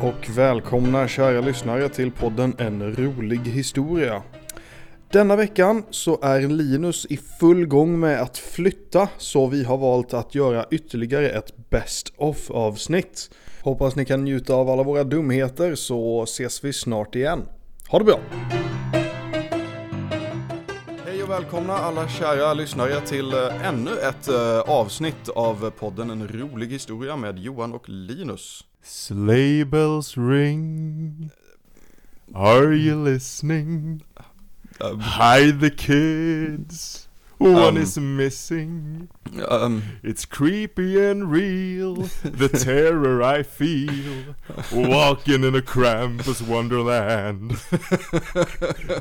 Hej och välkomna kära lyssnare till podden En rolig historia. Denna veckan så är Linus i full gång med att flytta så vi har valt att göra ytterligare ett Best of avsnitt. Hoppas ni kan njuta av alla våra dumheter så ses vi snart igen. Ha det bra! Hej och välkomna alla kära lyssnare till eh, ännu ett eh, avsnitt av podden En rolig historia med Johan och Linus. Sleigh bells ring. Are you listening? Um, Hide the kids. One Um. is missing. um, It's creepy and real. The terror I feel. Walking in a Krampus wonderland.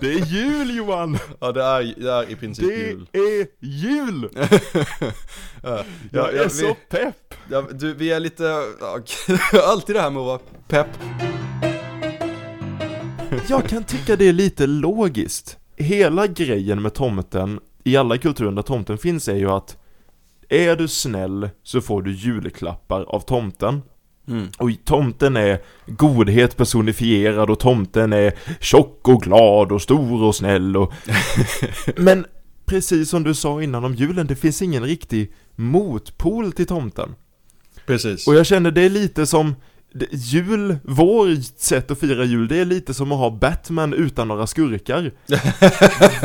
Det är jul Johan! ja det är, det är i princip Det jul. är jul! ja, Jag är vi, så pepp! ja, du, vi är lite, alltid det här med att vara pepp. Jag kan tycka det är lite logiskt. Hela grejen med tomten, i alla kulturer där tomten finns, är ju att är du snäll så får du julklappar av tomten. Mm. Och tomten är godhet personifierad och tomten är tjock och glad och stor och snäll och... Men precis som du sa innan om julen, det finns ingen riktig motpol till tomten. Precis. Och jag känner det är lite som Jul, vår sätt att fira jul, det är lite som att ha Batman utan några skurkar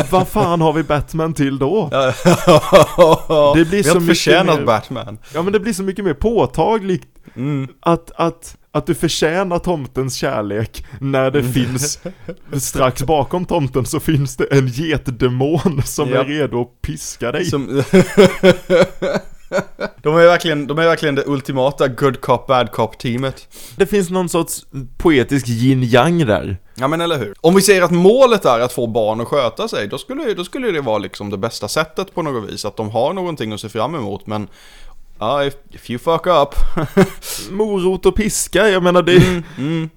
Vad fan har vi Batman till då? Det blir vi så mycket mer- Batman. Ja men det blir så mycket mer påtagligt Mm. att, att, att du förtjänar tomtens kärlek när det finns Strax bakom tomten så finns det en getdemon som Ja. är redo att piska dig Som... de, är verkligen, de är verkligen det ultimata good cop bad cop teamet. Det finns någon sorts poetisk yin-yang där Ja men eller hur. Om vi säger att målet är att få barn att sköta sig, då skulle, då skulle det vara liksom det bästa sättet på något vis. Att de har någonting att se fram emot, men ja, if, if you fuck up. Morot och piska, jag menar det mm, mm.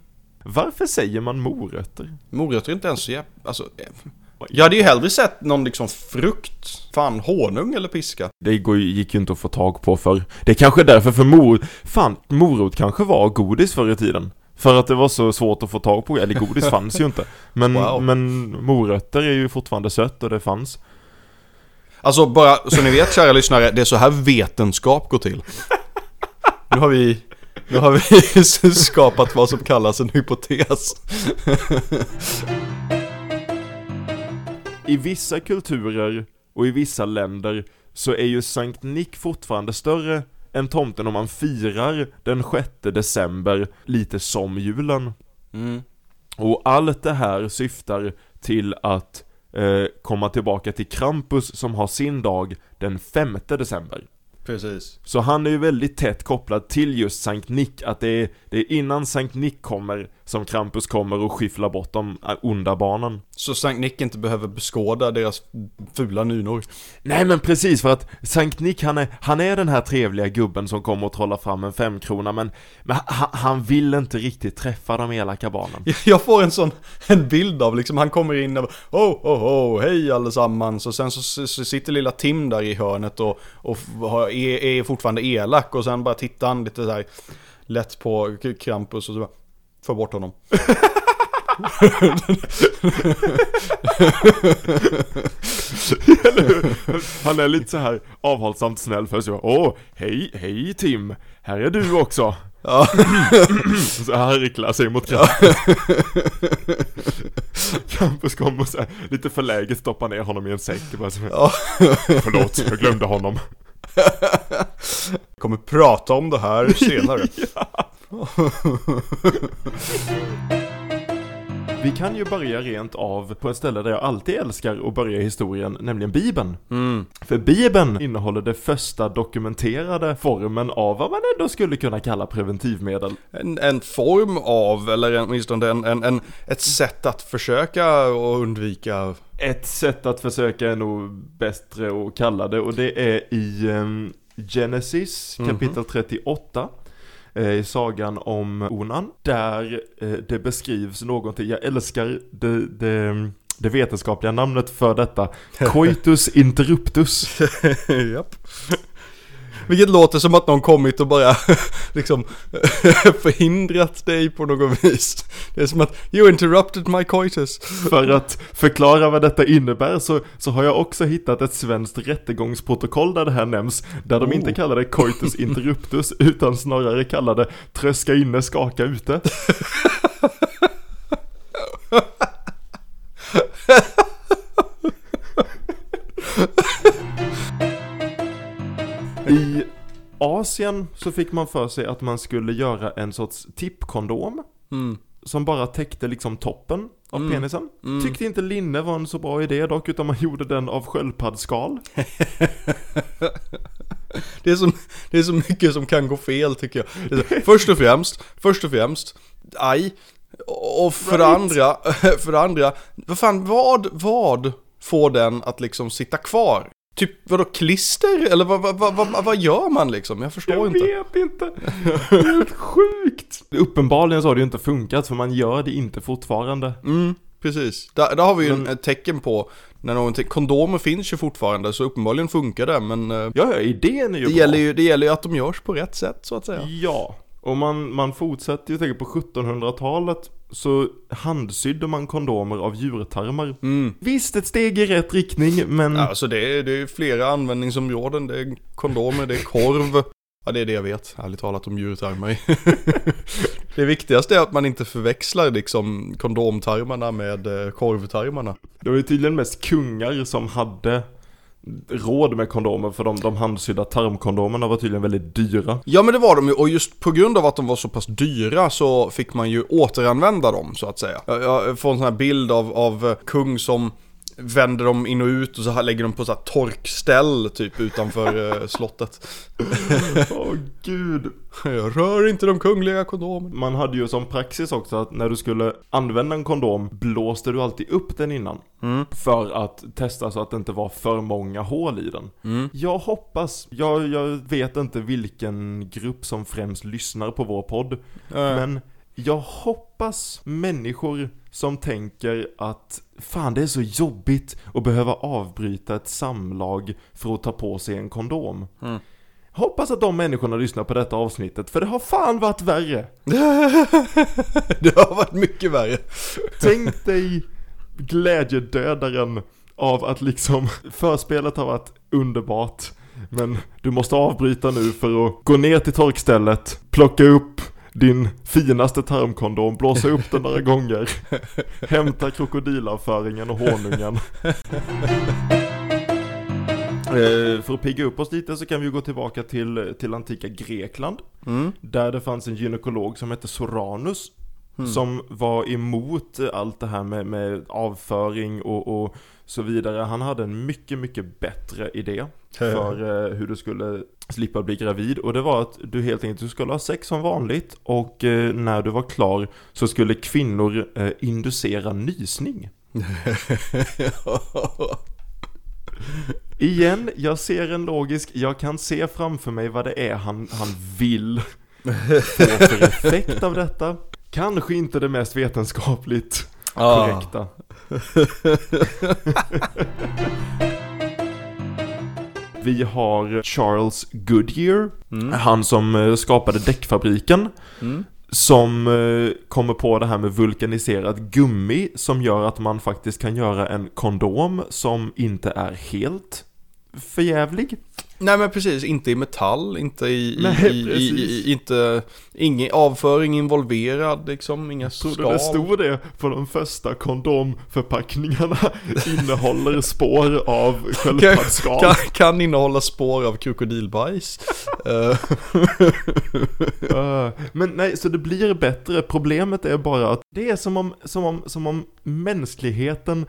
Varför säger man morötter? Morötter är inte ens så jävla... Alltså, eh, jag hade ju hellre sett någon liksom frukt. Fan, honung eller piska. Det går, gick ju inte att få tag på för Det är kanske därför för morot Fan, morot kanske var godis förr i tiden För att det var så svårt att få tag på, eller godis fanns ju inte Men, Wow. men morötter är ju fortfarande sött och det fanns Alltså bara så ni vet kära lyssnare, det är så här vetenskap går till. Nu har vi, nu har vi skapat vad som kallas en hypotes. I vissa kulturer och i vissa länder så är ju Sankt Nick fortfarande större än tomten om man firar den 6 december lite som julen Mm. Och allt det här syftar till att eh, komma tillbaka till Krampus som har sin dag den 5 december. Precis. Så han är ju väldigt tätt kopplad till just Sankt Nick, att det är, det är innan Sankt Nick kommer som Krampus kommer och skyfflar bort de äh, onda barnen. Så Sankt Nick inte behöver beskåda deras fula nynor. Nej men precis, för att Sankt Nick han är, han är den här trevliga gubben som kommer och trollar fram en femkrona men, men han, han vill inte riktigt träffa de elaka barnen. Jag får en sån, en bild av liksom, han kommer in och oh, oh, oh, hej allesammans. Och sen så, så sitter lilla Tim där i hörnet och, och har- är, är fortfarande elak. Och sen bara tittar han lite så här lätt på Krampus och så bara, få bort honom. Eller hur? Han är lite så här avhållsamt snäll först åh, hej, hej Tim, här är du också. Ja. Så harklar sig mot Krampus. Krampus kommer och så här, lite förläget stoppar ner honom i en säck och bara så här, Ja. Förlåt, jag glömde honom. Kommer prata om det här senare. Vi kan ju börja rent av på ett ställe där jag alltid älskar att börja historien, nämligen Bibeln. Mm. För Bibeln innehåller det första dokumenterade formen av vad man ändå skulle kunna kalla preventivmedel. En, en form av, eller åtminstone en, en, en, ett sätt att försöka och undvika Ett sätt att försöka är nog bättre att kalla det och det är i ehm, Genesis kapitel 38 eh, i sagan om Onan där eh, det beskrivs någonting, jag älskar det, det, det vetenskapliga namnet för detta Coitus interruptus Japp. Vilket låter som att någon kommit och bara liksom förhindrat dig på något vis. Det är som att you interrupted my coitus. För att förklara vad detta innebär så, så har jag också hittat ett svenskt rättegångsprotokoll där det här nämns. Där de inte Oh. kallar det coitus interruptus utan snarare kallar det tröska inne, skaka ute. Asien så fick man för sig att man skulle göra en sorts tippkondom Mm. som bara täckte liksom toppen av Mm. penisen. Mm. Tyckte inte linne var en så bra idé dock, utan man gjorde den av sköldpaddsskal. Det är, så, det är så mycket som kan gå fel tycker jag. Så, Först och främst, först och främst, aj. Och för Right. andra, för andra, vad fan, vad, vad får den att liksom sitta kvar? Typ vadå, klister? Eller vad, vad, vad, vad, vad gör man liksom? Jag förstår Jag inte. vet inte. Det är helt sjukt. Uppenbarligen så har det ju inte funkat för man gör det inte fortfarande. Mm, precis. Där, där har vi ju Men- en, ett tecken på när någonting, kondomer finns ju fortfarande så uppenbarligen funkar det men eh, Ja, ja, idén är ju det bra. gäller ju, det gäller ju att de görs på rätt sätt så att säga. Ja, och man, man fortsätter ju tänka på 1700-talet så handsydde man kondomer av djurtarmar. Mm. Visst, ett steg i rätt riktning, men Ja, Alltså det är, det är flera användningsområden, det är kondomer, det är korv. Ja det är det jag vet, ärligt talat om djurtarmar. det viktigaste är att man inte förväxlar liksom kondomtarmarna med eh, korvtarmarna. det var ju tydligen mest kungar som hade råd med kondomer för de, de handsydda tarmkondomerna var tydligen väldigt dyra. Ja men det var de ju, och just på grund av att de var så pass dyra så fick man ju återanvända dem så att säga. Jag, jag får en sån här bild av, av kung som vänder dem in och ut och så lägger dem på så här torkställ typ utanför eh, slottet. Åh gud. Jag rör inte de kungliga kondomerna. Man hade ju som praxis också att när du skulle använda en kondom blåste du alltid upp den innan. Mm. För att testa så att det inte var för många hål i den. Mm. Jag hoppas, jag, jag vet inte vilken grupp som främst lyssnar på vår podd. Men jag hoppas människor som tänker att fan det är så jobbigt att behöva avbryta ett samlag för att ta på sig en kondom. Mm. Hoppas att de människorna lyssnar på detta avsnittet, för det har fan varit värre. det har varit mycket värre. Tänk dig glädjedödaren av att liksom förspelet har varit underbart. Men du måste avbryta nu för att gå ner till torkstället, plocka upp din finaste tarmkondom, blåsa upp den några gånger, hämta krokodilavföringen och honungen. Eh, För att pigga upp oss lite så kan vi gå tillbaka till, till antika Grekland. Mm. Där det fanns en gynekolog som hette Soranus. Mm. Som var emot allt det här med, med avföring och, och så vidare. Han hade en mycket, mycket bättre idé för eh, hur du skulle slippa bli gravid. Och det var att du helt enkelt du skulle ha sex som vanligt och eh, när du var klar så skulle kvinnor eh, inducera nysning. Igen, jag ser en logisk, jag kan se framför mig vad det är han, han vill få för effekt av detta. Kanske inte det mest vetenskapligt Ah. Vi har Charles Goodyear, Mm. han som eh, skapade däckfabriken. Mm. Som eh, kommer på det här med vulkaniserat gummi som gör att man faktiskt kan göra en kondom som inte är helt förjävlig. Nej men precis, inte i metall, inte i, Nej, i, i, i inte, ingen avföring involverad liksom, inga Tror skal. du det stod det på de första kondomförpackningarna? Innehåller spår av sköldpaddsskal. kan, kan innehålla spår av krokodilbajs. Eh, Uh, men nej, så det blir bättre. Problemet är bara att det är som om, som om, som om mänskligheten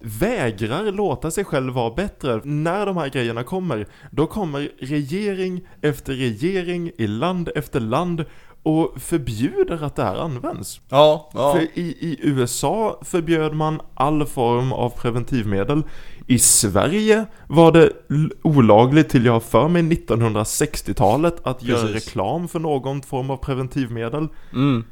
vägrar låta sig själv vara bättre. När de här grejerna kommer, då kommer regering efter regering i land efter land och förbjuder att det här används. ja, ja. För i, i USA förbjöd man all form av preventivmedel. I Sverige var det olagligt till jag har för mig 1960-talet att göra Precis. reklam för någon form av preventivmedel. Mm.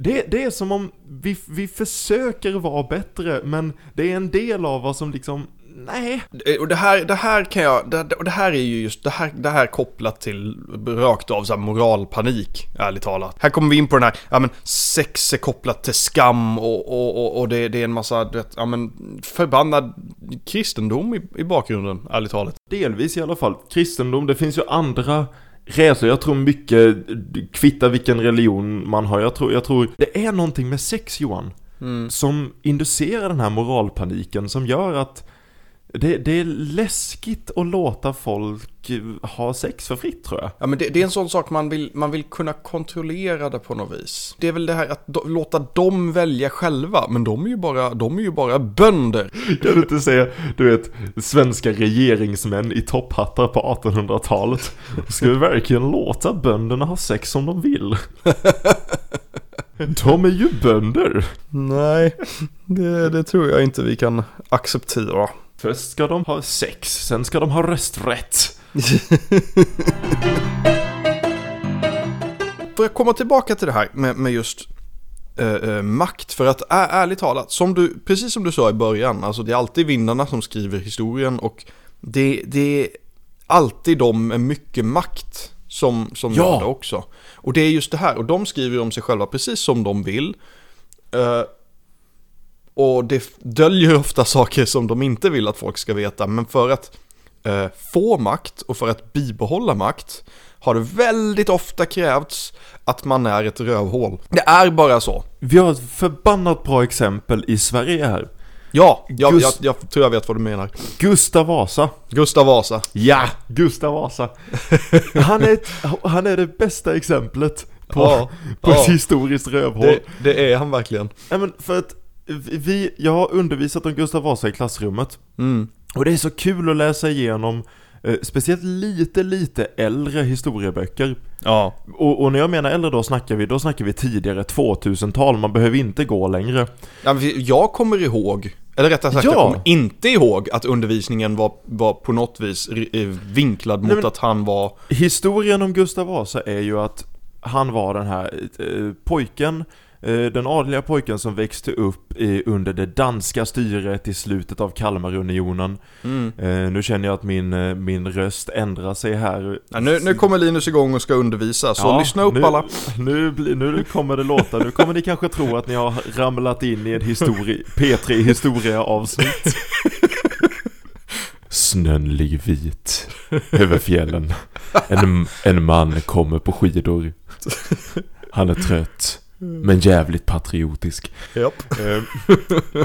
Det, det är som om vi, vi försöker vara bättre men det är en del av oss som liksom nej. Eh, Och det här, det här kan jag, det, och det här är ju just, det här, det här kopplat till rakt av så här moralpanik, ärligt talat. Här kommer vi in på den här, ja men sex är kopplat till skam och, och, och, och det, det är en massa, du vet, ja men förbannad kristendom i, i bakgrunden, ärligt talat. Delvis i alla fall. Kristendom, det finns ju andra resor. Jag tror mycket kvittar vilken religion man har. Jag tror, jag tror det är någonting med sex Johan. Som inducerar den här moralpaniken som gör att det, det är läskigt att låta folk ha sex för fritt tror jag. Ja men det, det är en sån sak man vill, man vill kunna kontrollera det på något vis. Det är väl det här att do, låta dem välja själva, men de är ju bara, de är ju bara bönder. Kan du inte säga, du vet, svenska regeringsmän i topphattar på 1800-talet. Ska vi verkligen låta bönderna ha sex som de vill? De är ju bönder. Nej, det, det tror jag inte vi kan acceptera. Först ska de ha sex, sen ska de ha rösträtt. För att komma tillbaka till det här med, med just eh, eh, makt. För att ä, ärligt talat, som du, precis som du sa i början, alltså det är alltid vinnarna som skriver historien och det, det är alltid de med mycket makt som, som Ja. gör det också. Och det är just det här, och de skriver om sig själva precis som de vill. Eh, och det döljer ofta saker som de inte vill att folk ska veta, men för att eh, få makt och för att bibehålla makt har det väldigt ofta krävts att man är ett rövhål. Det är bara så. Vi har ett förbannat bra exempel i Sverige här. Ja, jag, Gust- jag, jag tror jag vet vad du menar. Gustav Vasa. Gustav Vasa. Ja, Gustav Vasa. Han är, ett, han är det bästa exemplet på, Ja, på ja. ett historiskt rövhål. Det, det är han verkligen. Nej men för att vi, jag har undervisat om Gustav Vasa i klassrummet. Mm. Och det är så kul att läsa igenom eh, Speciellt lite, lite äldre historieböcker Ja. och, och när jag menar äldre då snackar vi, då snackar vi tidigare 2000-tal, man behöver inte gå längre ja jag kommer ihåg, eller rättare sagt Ja. jag kommer inte ihåg att undervisningen var, var på något vis eh, vinklad mot Nej, men- att han var... Historien om Gustav Vasa är ju att han var den här eh, pojken den adliga pojken som växte upp under det danska styret i slutet av Kalmarunionen. Mm. eh, Nu känner jag att min, eh, min röst ändrar sig här. Ja, nu, nu kommer Linus igång och ska undervisa, så Ja, lyssna upp nu, alla. Nu, nu kommer det låta, nu kommer ni kanske tro att ni har ramlat in i en histori P3 historia avsnitt Snön ligger vit över fjällen. En, en man kommer på skidor. Han är trött men jävligt patriotisk Japp. Eh,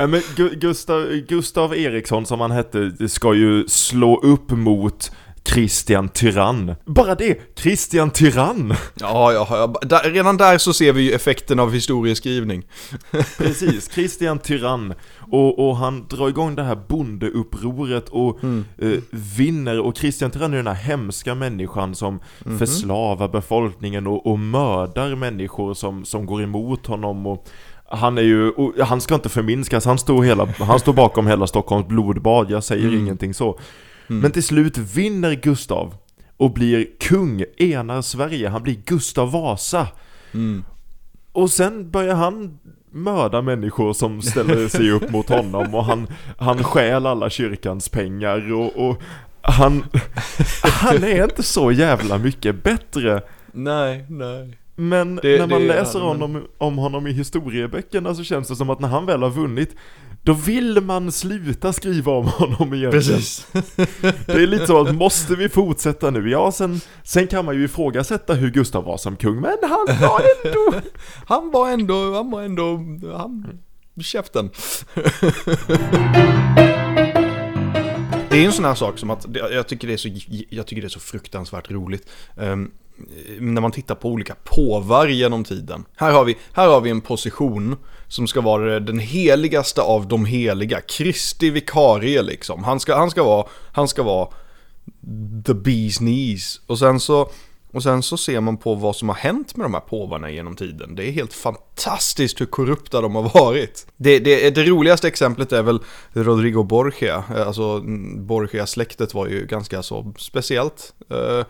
men Gu- Gustav, Gustav Eriksson som han hette ska ju slå upp mot Christian Tyrann. Bara det! Christian Tyrann! Ja, ja, ja. Där, redan där så ser vi ju effekten av historieskrivning. Precis, Christian Tyrann. Och, och han drar igång det här bondeupproret och eh, vinner. Och Christian Tyrann är den här hemska människan som förslavar befolkningen och, och mördar människor som, som går emot honom. Och han är ju, han ska inte förminskas, han står, hela, han står bakom hela Stockholms blodbad, jag säger ingenting så. Men till slut vinner Gustav och blir kung, enar Sverige, han blir Gustav Vasa. Och sen börjar han mörda människor som ställer sig upp mot honom och han, han stjäl alla kyrkans pengar och, och han, han är inte så jävla mycket bättre. Nej, nej. Men Det- när man det läser han, honom, om honom i historieböckerna så känns det som att när han väl har vunnit då vill man sluta skriva om honom egentligen. Precis. Det är lite så att måste vi fortsätta nu? Ja, sen, sen kan man ju ifrågasätta hur Gustav var som kung, men han var ändå... Han var ändå, han var ändå, han, käften. Det är en sån här sak som att, jag tycker det är så, jag tycker det är så fruktansvärt roligt. Ehm, när man tittar på olika påvar genom tiden. Här har, vi, här har vi en position som ska vara den heligaste av de heliga. Kristi vikarie liksom. Han ska, han ska vara, han ska vara the bee's knees. Och sen så, och sen så ser man på vad som har hänt med de här påvarna genom tiden. Det är helt fantastiskt hur korrupta de har varit. Det, det, det roligaste exemplet är väl Rodrigo Borgia. Alltså Borgia-släktet var ju ganska så speciellt. Eh,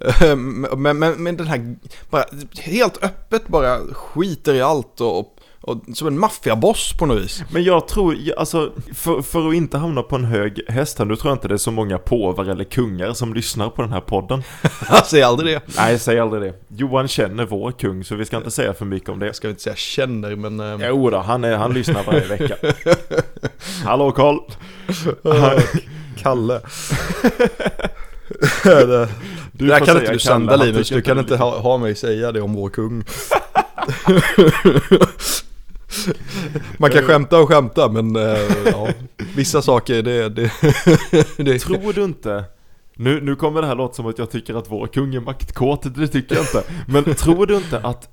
Eh, Men, men, men den här, bara helt öppet bara skiter i allt och, och, som en maffiaboss på något vis. Men jag tror, alltså, för, för att inte hamna på en hög häst här, nu tror jag inte det är så många påvar eller kungar som lyssnar på den här podden. Säg aldrig det. Nej, säg aldrig det. Johan känner vår kung, så vi ska inte säga för mycket om det. Jag ska inte säga känner, men... Eh... Jo då, han, är, han lyssnar varje vecka. Hallå Karl! Kalle. det, du där kan inte du sända Linus, du kan inte ha, ha mig säga det om vår kung. Man kan skämta och skämta men äh, ja, vissa saker det, det, det Tror du inte nu, nu kommer det här låta som att jag tycker att vår kung är maktkåt, det tycker jag inte. Men tror du inte att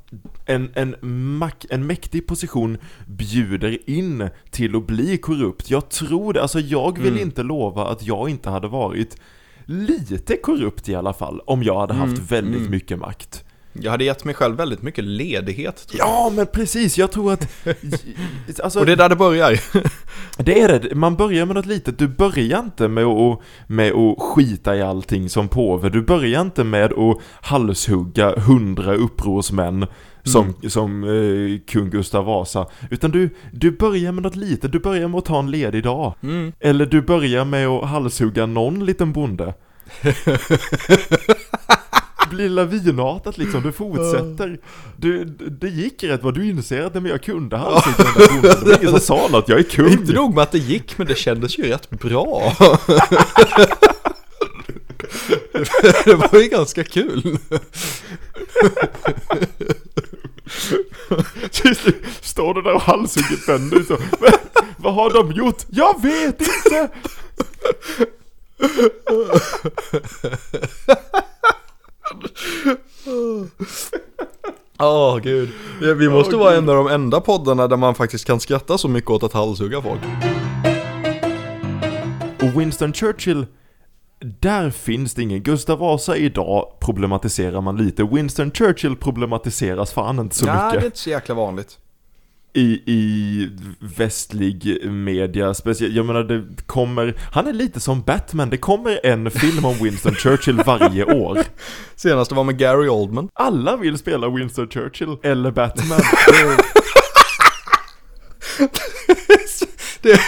en, en, mak, en mäktig position bjuder in till att bli korrupt? Jag tror det, alltså jag vill mm. inte lova att jag inte hade varit lite korrupt i alla fall, om jag hade haft mm. väldigt mm. mycket makt. Jag hade gett mig själv väldigt mycket ledighet. Ja, men precis. Jag tror att... Alltså, och det är där det börjar. det är det. Man börjar med något litet. Du börjar inte med att, med att skita i allting som påve. Du börjar inte med att halshugga hundra upprorsmän som, mm. som eh, kung Gustav Vasa. Utan du, du börjar med något litet. Du börjar med att ta en ledig dag. Mm. Eller du börjar med att halshugga någon liten bonde. blir lavinartat liksom, du fortsätter. Du, det gick rätt vad du inser att men jag kunde halshugga den där bonden. Det var ingen som sa något, jag är kung. Inte nog med att det gick, men det kändes ju rätt bra. det var ju ganska kul. Står du där och halshugger bönder så. Men, vad har de gjort? Jag vet inte! Åh oh, gud. Vi måste oh, vara gud. en av de enda poddarna där man faktiskt kan skratta så mycket åt att halshugga folk. Och Winston Churchill, där finns det ingen. Gustav Vasa idag problematiserar man lite. Winston Churchill problematiseras fan inte så Nej, mycket. Nej, det är inte så jäkla vanligt i, i västlig media, speciellt, jag menar det kommer, han är lite som Batman, det kommer en film om Winston Churchill varje år. Senaste var med Gary Oldman. Alla vill spela Winston Churchill, eller Batman. det,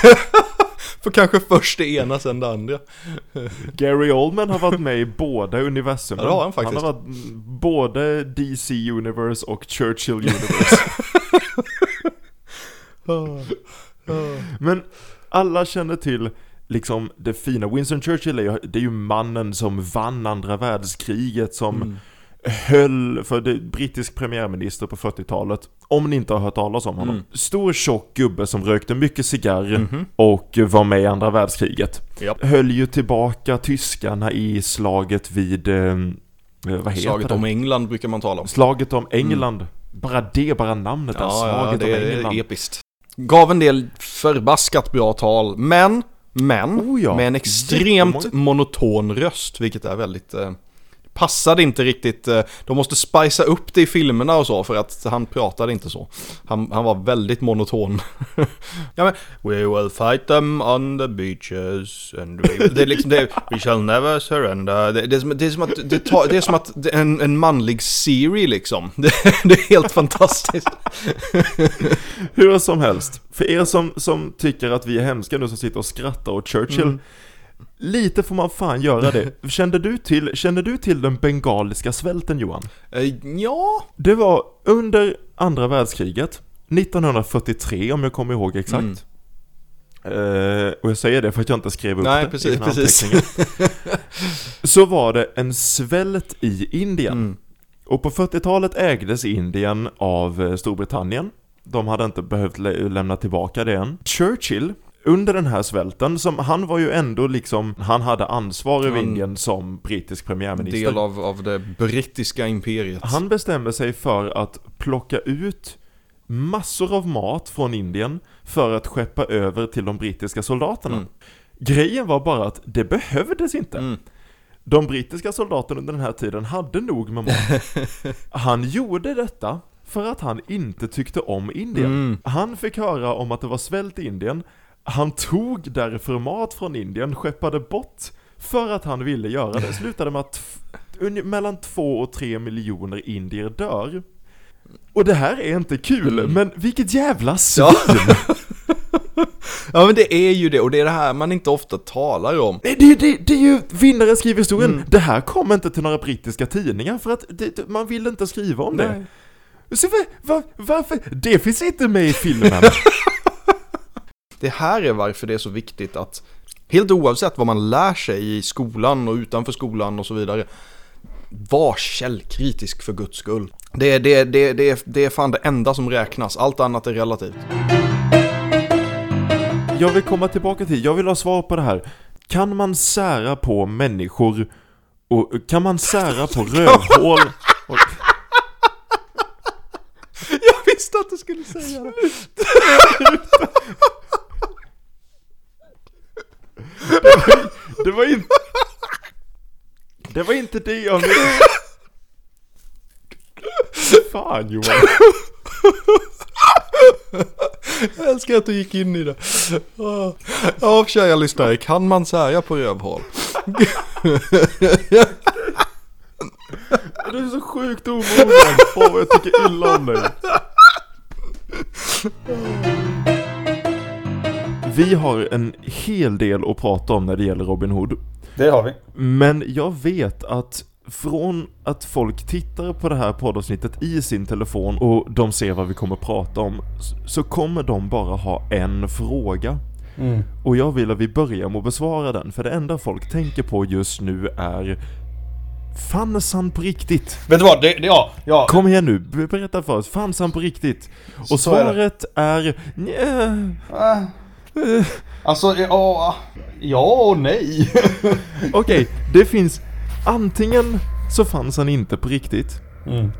för kanske först det ena, sen det andra. Gary Oldman har varit med i båda universumen. Ja, han faktiskt. Han har varit både DC Universe och Churchill Universe. Men alla känner till liksom det fina. Winston Churchill är ju, det är ju mannen som vann andra världskriget som mm. Höll för det brittisk premiärminister på 40-talet. Om ni inte har hört talas om honom. Mm. Stor tjock gubbe som rökte mycket cigarr mm -hmm. och var med i andra världskriget. Yep. Höll ju tillbaka tyskarna i slaget vid eh, vad heter Slaget det? om England brukar man tala om. Slaget om England. Mm. Bara det, bara namnet ja, slaget ja, det om England. är episkt. Gav en del förbaskat bra tal, men, men, oh ja, med en extremt monoton röst, vilket är väldigt eh, passade inte riktigt, eh, de måste spicea upp det i filmerna och så för att han pratade inte så. Han, han var väldigt monoton. ja men, we will fight them on the beaches and we, det är liksom, det, we shall never surrender. Det, det, är, som, det är som att, det, tar, det är som att en, en manlig Siri liksom. Det, det är helt fantastiskt. Hur som helst, för er som, som tycker att vi är hemska nu som sitter och skrattar åt Churchill mm. Lite får man fan göra det. Kände du till, kände du till den bengaliska svälten Johan? Uh, ja. Det var under andra världskriget, 1943 om jag kommer ihåg exakt. Mm. Uh, och jag säger det för att jag inte skrev upp Nej, det precis, i precis. Så var det en svält i Indien. Mm. Och på 40-talet ägdes Indien av eh, Storbritannien. De hade inte behövt lä lämna tillbaka det än. Churchill under den här svälten, som han var ju ändå liksom, han hade ansvar över Indien som brittisk premiärminister. Del av, av det brittiska imperiet. Han bestämmer sig för att plocka ut massor av mat från Indien för att skeppa över till de brittiska soldaterna. Mm. Grejen var bara att det behövdes inte. Mm. De brittiska soldaterna under den här tiden hade nog med mat. Han gjorde detta för att han inte tyckte om Indien. Mm. Han fick höra om att det var svält i Indien. Han tog därför mat från Indien, skeppade bort för att han ville göra det. Slutade med att mellan två och tre miljoner indier dör. Och det här är inte kul, Mm. men vilket jävla svin! Ja. ja men det är ju det, och det är det här man inte ofta talar om. Nej, det, det, det är ju vinnaren skriver historien. Mm. Det här kom inte till några brittiska tidningar för att det, det- man vill inte skriva om det. Så var, var, varför? Det finns inte med i filmen. Det här är varför det är så viktigt att helt oavsett vad man lär sig i skolan och utanför skolan och så vidare var källkritisk för guds skull. Det är, det, det, det, är, det är fan det enda som räknas, allt annat är relativt. Jag vill komma tillbaka till, jag vill ha svar på det här. Kan man sära på människor och kan man sära på rövhål? Och, Jag visste att du skulle säga det. det var inte... Det var inte det jag menade. Fan Johan. Jag älskar att du gick in i det. Ja, kära lyssnare, kan man säga på rövhål? Du är så sjukt omogen. Åh vad jag tycker illa om dig. Vi har en hel del att prata om när det gäller Robin Hood. Det har vi. Men jag vet att från att folk tittar på det här poddavsnittet i sin telefon och de ser vad vi kommer prata om så kommer de bara ha en fråga. Mm. Och jag vill att vi börjar med att besvara den för det enda folk tänker på just nu är Fanns han på riktigt? Vet du vad, det, det, ja, ja. Kom igen nu, be- berätta för oss. Fanns han på riktigt? Och Så är svaret är nja, Ah. Alltså, ja, ja och nej. Okej, det finns antingen så fanns han inte på riktigt Mm.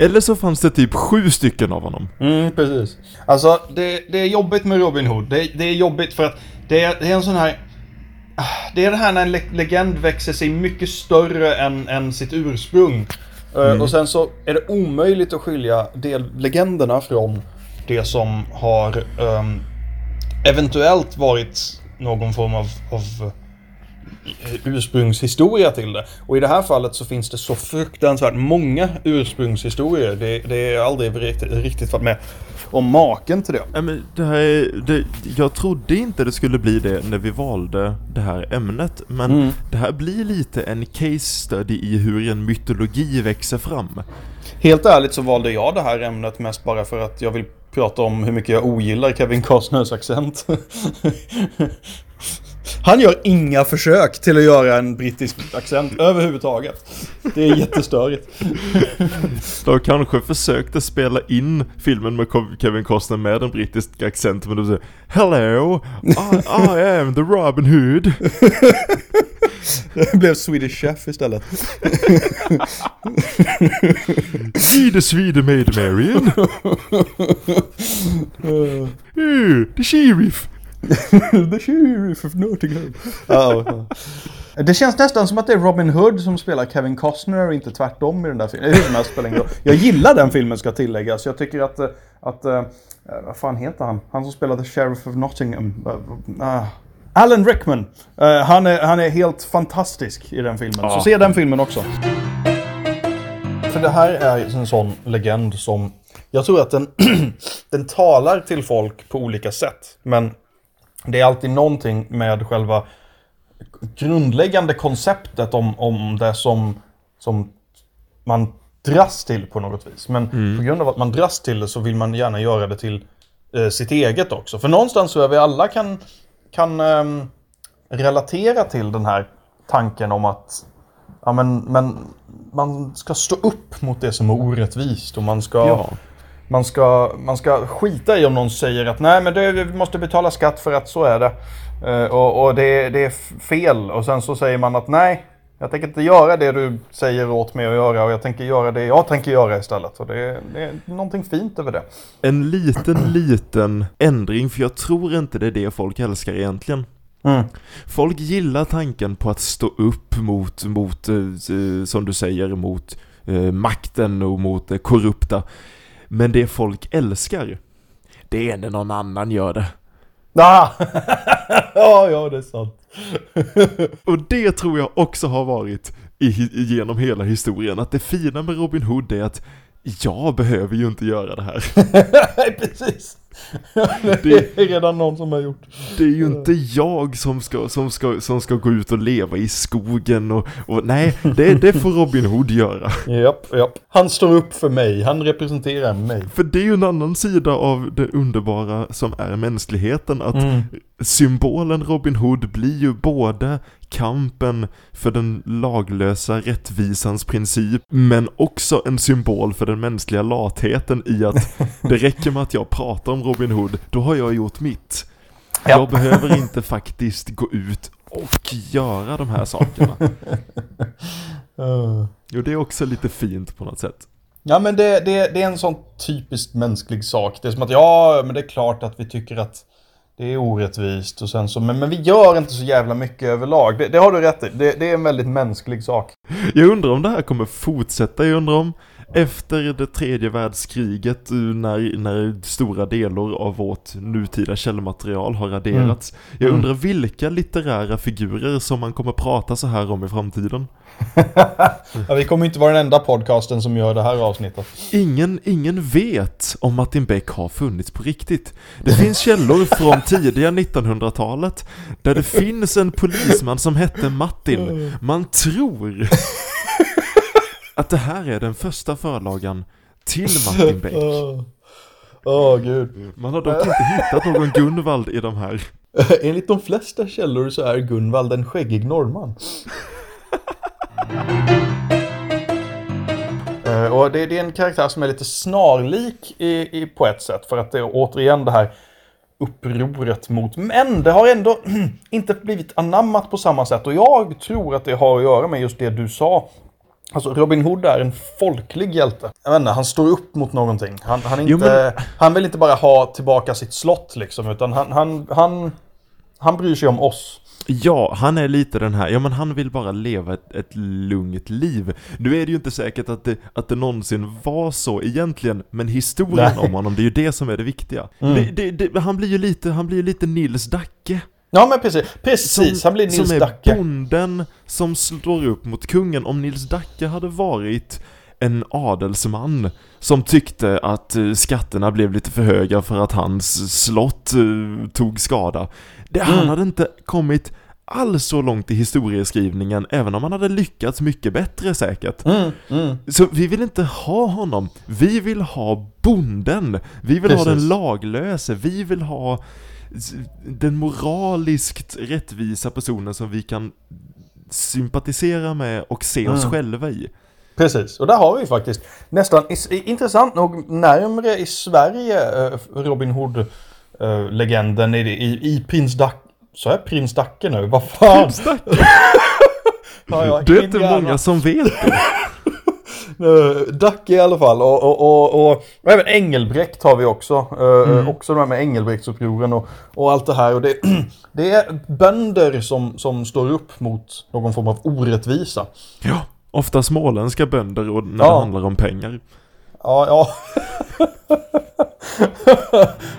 Eller så fanns det typ sju stycken av honom. Mm, precis. Alltså, det, det är jobbigt med Robin Hood. Det, det är jobbigt för att det är, det är en sån här... Det är det här när en le- legend växer sig mycket större än, än sitt ursprung. Eh, Och sen så är det omöjligt att skilja del legenderna från det som har ehm, eventuellt varit någon form av, av ursprungshistoria till det. Och i det här fallet så finns det så fruktansvärt många ursprungshistorier. Det, det är aldrig riktigt, riktigt varit med om maken till det. Men det här är, det, jag trodde inte det skulle bli det när vi valde det här ämnet. Men Mm. det här blir lite en case study i hur en mytologi växer fram. Helt ärligt så valde jag det här ämnet mest bara för att jag vill prata om hur mycket jag ogillar Kevin Costners accent. Han gör inga försök till att göra en brittisk accent överhuvudtaget. Det är jättestörigt. De kanske försökte spela in filmen med Kev- Kevin Costner med en brittisk accent men de säger Hello, I, I am the Robin Hood. Det blev Swedish Chef istället. Swede Swede Maid Marian. Uh, the sheriff. The Sheriff of Nottingham. Ja, ja. Det känns nästan som att det är Robin Hood som spelar Kevin Costner och inte tvärtom i den där filmen. Spelar. Jag gillar den filmen ska tilläggas. Jag tycker att, eh, att eh, vad fan heter han? Han som spelade Sheriff of Nottingham. Eh. Alan Rickman. Eh, han, är, han är helt fantastisk i den filmen. Så Ja. se den filmen också. För det här är en sån legend som jag tror att den, den talar till folk på olika sätt. Men det är alltid någonting med själva grundläggande konceptet om, om det som, som man dras till på något vis. Men på grund av att man dras till det så vill man gärna göra det till eh, sitt eget också. För någonstans tror jag vi alla kan, kan ehm, relatera till den här tanken om att ja, men, men man ska stå upp mot det som är orättvist och man ska Ja. Man ska, man ska skita i om någon säger att nej men det, vi måste betala skatt för att så är det. Eh, och och det, det är fel. Och sen så säger man att nej, jag tänker inte göra det du säger åt mig att göra och jag tänker göra det jag tänker göra istället. Och det, det är någonting fint över det. En liten, liten ändring för jag tror inte det är det folk älskar egentligen. Mm. Folk gillar tanken på att stå upp mot, mot eh, som du säger, mot eh, makten och mot det korrupta. Men det folk älskar, det är när någon annan gör det. Ah! ja, ja, det är sant. Och det tror jag också har varit i, genom hela historien, att det fina med Robin Hood är att jag behöver ju inte göra det här. Nej, precis. Det är redan någon som har gjort. Det är ju inte jag som ska, som ska, som ska gå ut och leva i skogen och, och nej, det, det får Robin Hood göra. Japp, japp. Han står upp för mig, han representerar mig. För det är ju en annan sida av det underbara som är mänskligheten, att Mm. symbolen Robin Hood blir ju både kampen för den laglösa rättvisans princip, men också en symbol för den mänskliga latheten i att det räcker med att jag pratar om Robin Hood, då har jag gjort mitt. Ja. Jag behöver inte faktiskt gå ut och göra de här sakerna. Uh. Jo, det är också lite fint på något sätt. Ja men det, det, det är en sån typiskt mänsklig sak. Det är som att ja, men det är klart att vi tycker att det är orättvist och sen så, men, men vi gör inte så jävla mycket överlag. Det, det har du rätt i. Det, det är en väldigt mänsklig sak. Jag undrar om det här kommer fortsätta, jag undrar om efter det tredje världskriget, eh, när, när stora delar av vårt nutida källmaterial har raderats. Jag Mm. undrar vilka litterära figurer som man kommer prata så här om i framtiden. Ja, vi kommer inte vara den enda podcasten som gör det här avsnittet. Ingen, ingen vet om Martin Beck har funnits på riktigt. Det finns källor från tidiga 1900-talet där det finns en polisman som hette Martin. Man tror att det här är den första förlagan till Martin Beck. Åh, Åh, gud. Man har dock inte hittat någon Gunvald i de här. Enligt de flesta källor så är Gunvald en skäggig norrman. Eh, Och det, det är en karaktär som är lite snarlik i, i, på ett sätt. För att det är återigen det här upproret mot Men det har ändå inte blivit anammat på samma sätt. Och jag tror att det har att göra med just det du sa. Alltså Robin Hood är en folklig hjälte. Jag vet inte, han står upp mot någonting. Han, han, inte, Jo, men- han vill inte bara ha tillbaka sitt slott liksom. Utan han, han, han, han bryr sig om oss. Ja, han är lite den här, ja men han vill bara leva ett, ett lugnt liv. Nu är det ju inte säkert att det, att det någonsin var så egentligen, men historien Nej. om honom, det är ju det som är det viktiga. Mm. Det, det, det, han blir ju lite, han blir ju lite Nils Dacke. Ja men precis, precis. han blir Nils som är Dacke. bonden som slår upp mot kungen. Om Nils Dacke hade varit en adelsman som tyckte att eh, skatterna blev lite för höga för att hans slott eh, tog skada. Det, Han Mm. hade inte kommit alls så långt i historieskrivningen, även om han hade lyckats mycket bättre säkert. Mm, mm. Så vi vill inte ha honom. Vi vill ha bonden. Vi vill ha Precis. den laglöse. Vi vill ha den moraliskt rättvisa personen som vi kan sympatisera med och se oss Mm. själva i. Precis, och där har vi faktiskt nästan, intressant nog, närmre i Sverige eh, Robin Hood-legenden i, i, i Prins Dacke. Så är Prins Dacke nu? Vad fan? Ja, ja, Det är inte många som vet det. Uh, Dacke i alla fall och, och, och, och, och även Engelbrekt har vi också. Eh, Mm. Också de här med Engelbrektsupproren och, och allt det här. Och det, det är bönder som, som står upp mot någon form av orättvisa. Ja, ofta småländska bönder och när Ja. det handlar om pengar. Ja, ja.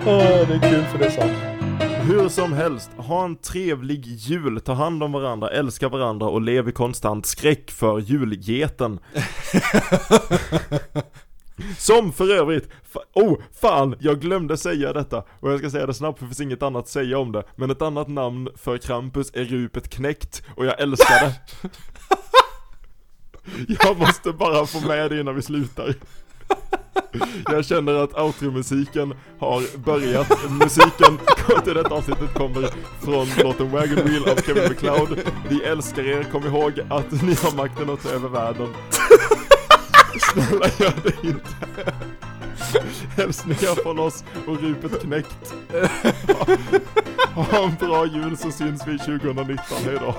Åh, det är kul för det är sant. Hur som helst, ha en trevlig jul, ta hand om varandra, älska varandra och lev i konstant skräck för julgeten. Som för övrigt, fa- oh fan, jag glömde säga detta och jag ska säga det snabbt för det finns inget annat att säga om det. Men ett annat namn för Krampus är Rupet Knäckt och jag älskar det. jag måste bara få med det innan vi slutar. Jag känner att outro-musiken har börjat. Musiken till detta avsnittet kommer från låten Wagon Wheel av Kevin McLeod. Vi älskar er, kom ihåg att ni har makten att ta över världen. Snälla gör det inte. Hälsningar från oss och Rupet Knäckt. Ha, ha en bra jul så syns vi 2019, hejdå.